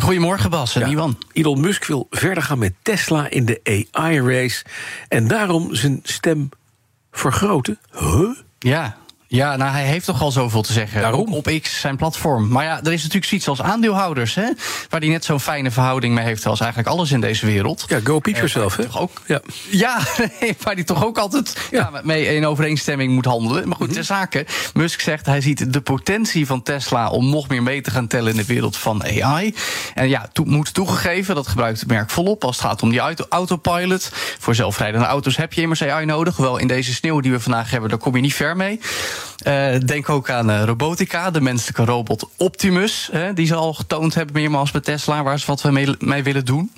Goedemorgen Bas en Ja, Iwan. Elon Musk wil verder gaan met Tesla in de AI-race... en daarom zijn stem vergroten. Huh? Ja. Ja, nou, hij heeft toch al zoveel te zeggen. Daarom. Op X, zijn platform. Maar ja, er is natuurlijk zoiets als aandeelhouders, hè? Waar hij net zo'n fijne verhouding mee heeft als eigenlijk alles in deze wereld. Ja, go peep Eh, yourself, hè? Toch ook? Ja. Ja, waar hij toch ook altijd Ja. ja. mee in overeenstemming moet handelen. Maar goed, ter zake. Musk zegt hij ziet de potentie van Tesla om nog meer mee te gaan tellen in de wereld van AI. En ja, moet toegegeven, dat gebruikt het merk volop als het gaat om die auto, autopilot. Voor zelfrijdende auto's heb je immers AI nodig. Hoewel in deze sneeuw die we vandaag hebben, daar kom je niet ver mee. Eh, denk ook aan eh, robotica, de menselijke robot Optimus. die ze al getoond hebben meermaals bij Tesla, waar ze wat we mee, willen doen.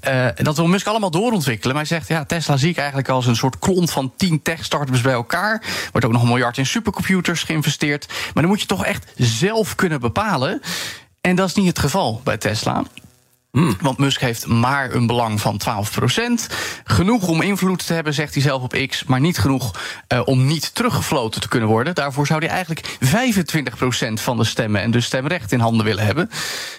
Eh, dat wil Musk allemaal doorontwikkelen. Maar hij zegt, ja, Tesla zie ik eigenlijk als een soort klont van tien tech-startups bij elkaar. Wordt ook nog een miljard in supercomputers geïnvesteerd. Maar dan moet je toch echt zelf kunnen bepalen. En dat is niet het geval bij Tesla. Want Musk heeft maar een belang van 12%. Genoeg om invloed te hebben, zegt hij zelf op X. Maar niet genoeg eh, om niet teruggefloten te kunnen worden. Daarvoor zou hij eigenlijk 25% van de stemmen en dus stemrecht in handen willen hebben.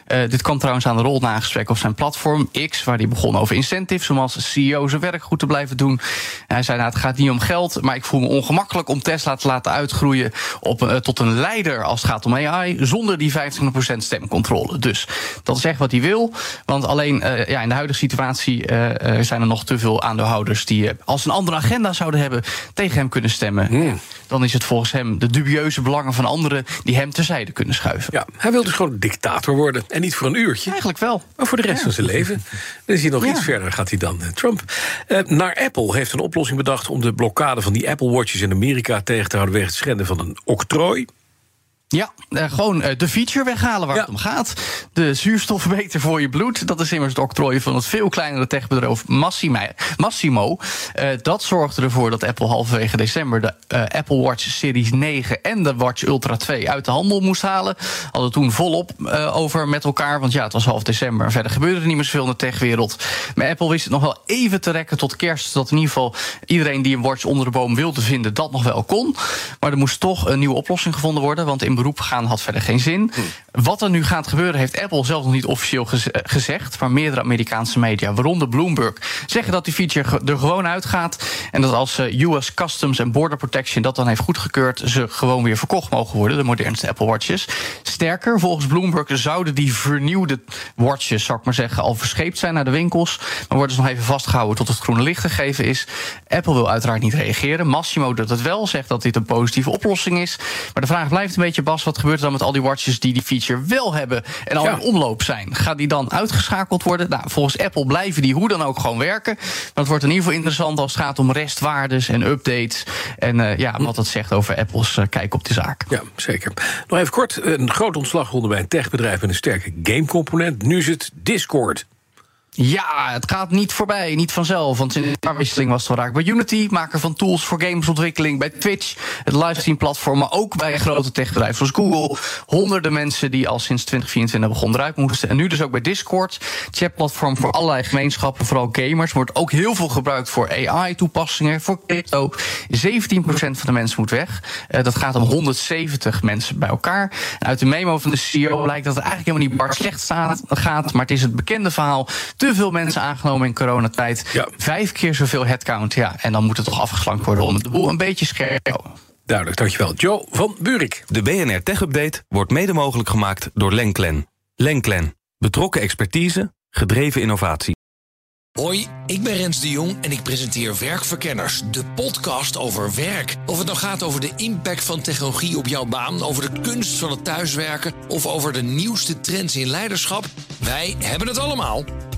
Eh, dit kwam trouwens aan de rol na op zijn platform X, waar hij begon over incentives, om als CEO zijn werk goed te blijven doen. En hij zei: Nou, het gaat niet om geld, maar ik voel me ongemakkelijk om Tesla te laten uitgroeien op, eh, tot een leider als het gaat om AI, zonder die 25% stemcontrole. Dus dat is echt wat hij wil. Want alleen eh, ja, in de huidige situatie eh, eh, zijn er nog te veel aandeelhouders die, als een andere agenda zouden hebben, tegen hem kunnen stemmen. Dan is het volgens hem de dubieuze belangen van anderen die hem terzijde kunnen schuiven. Ja, hij wil dus gewoon dictator worden. En niet voor een uurtje, Eigenlijk wel. maar voor de rest van zijn leven. Dan is hij nog Ja. iets verder, gaat hij dan. Trump. Naar Apple heeft een oplossing bedacht... om de blokkade van die Apple Watches in Amerika tegen te houden... wegens het schenden van een octrooi. Ja, eh, gewoon eh, de feature weghalen waar Ja. het om gaat. De zuurstofmeter voor je bloed. Dat is immers het octrooi van het veel kleinere techbedrijf Massimo. Massimo. Eh, dat zorgde ervoor dat Apple halverwege december de Apple Watch Series 9 en de Watch Ultra 2 uit de handel moest halen. Hadden toen volop over met elkaar. Want ja, het was half december. en Verder gebeurde er niet meer zoveel in de techwereld. Maar Apple wist het nog wel even te rekken tot kerst. Dat in ieder geval iedereen die een watch onder de boom wilde vinden, dat nog wel kon. Maar er moest toch een nieuwe oplossing gevonden worden. Want in beroep gaan had verder geen zin. Wat er nu gaat gebeuren, heeft Apple zelf nog niet officieel gez- eh, gezegd. Maar meerdere Amerikaanse media, waaronder Bloomberg, zeggen dat die feature er gewoon uitgaat. En dat als eh, US Customs and Border Protection dat dan heeft goedgekeurd, ze gewoon weer verkocht mogen worden, de modernste Apple Watches. Sterker, volgens Bloomberg zouden die vernieuwde watches, zou ik maar zeggen, al verscheept zijn naar de winkels. Maar worden ze nog even vastgehouden tot het groene licht gegeven is. Apple wil uiteraard niet reageren. Massimo doet het wel, zegt dat dit een positieve oplossing is. Maar de vraag blijft een beetje, Bas, wat gebeurt er dan met al die watches die die feature wel hebben en al Ja. in omloop zijn? Gaat die dan uitgeschakeld worden? Nou, volgens Apple blijven die hoe dan ook gewoon werken. Maar het wordt in ieder geval interessant als het gaat om restwaardes en updates. En eh, ja, wat dat zegt over Apple's eh, kijk op de zaak. Ja, zeker. Nog even kort. Een groot ontslagronde bij een techbedrijf... met een sterke gamecomponent. Nu is het Discord. Ja, het gaat niet voorbij, niet vanzelf. Want sinds de jaarwisseling was het al raak bij Unity, maker van tools voor gamesontwikkeling, bij Twitch, het livestream-platform, maar ook bij grote techbedrijven zoals Google. Honderden mensen die al sinds 2024 begonnen eruit moesten. En nu dus ook bij Discord, chatplatform voor allerlei gemeenschappen, vooral gamers. Wordt ook heel veel gebruikt voor AI-toepassingen, voor crypto. 17% van de mensen moet weg. Eh, dat gaat om 170 mensen bij elkaar. Uit de memo van de CEO blijkt dat het eigenlijk helemaal niet bar slecht staat, gaat. Maar het is het bekende verhaal. Te veel mensen aangenomen in coronatijd. Ja. Vijf keer zoveel headcount. Ja, en dan moet het toch afgeslankt worden om de boel een beetje scherp te houden. Duidelijk, dankjewel. Joe van Buurik. De BNR Tech Update wordt mede mogelijk gemaakt door Lenklen. Lenklen. Betrokken expertise, gedreven innovatie. Hoi, ik ben Rens de Jong en ik presenteer Werkverkenners, de podcast over werk. Of het nou gaat over de impact van technologie op jouw baan, over de kunst van het thuiswerken of over de nieuwste trends in leiderschap, wij hebben het allemaal.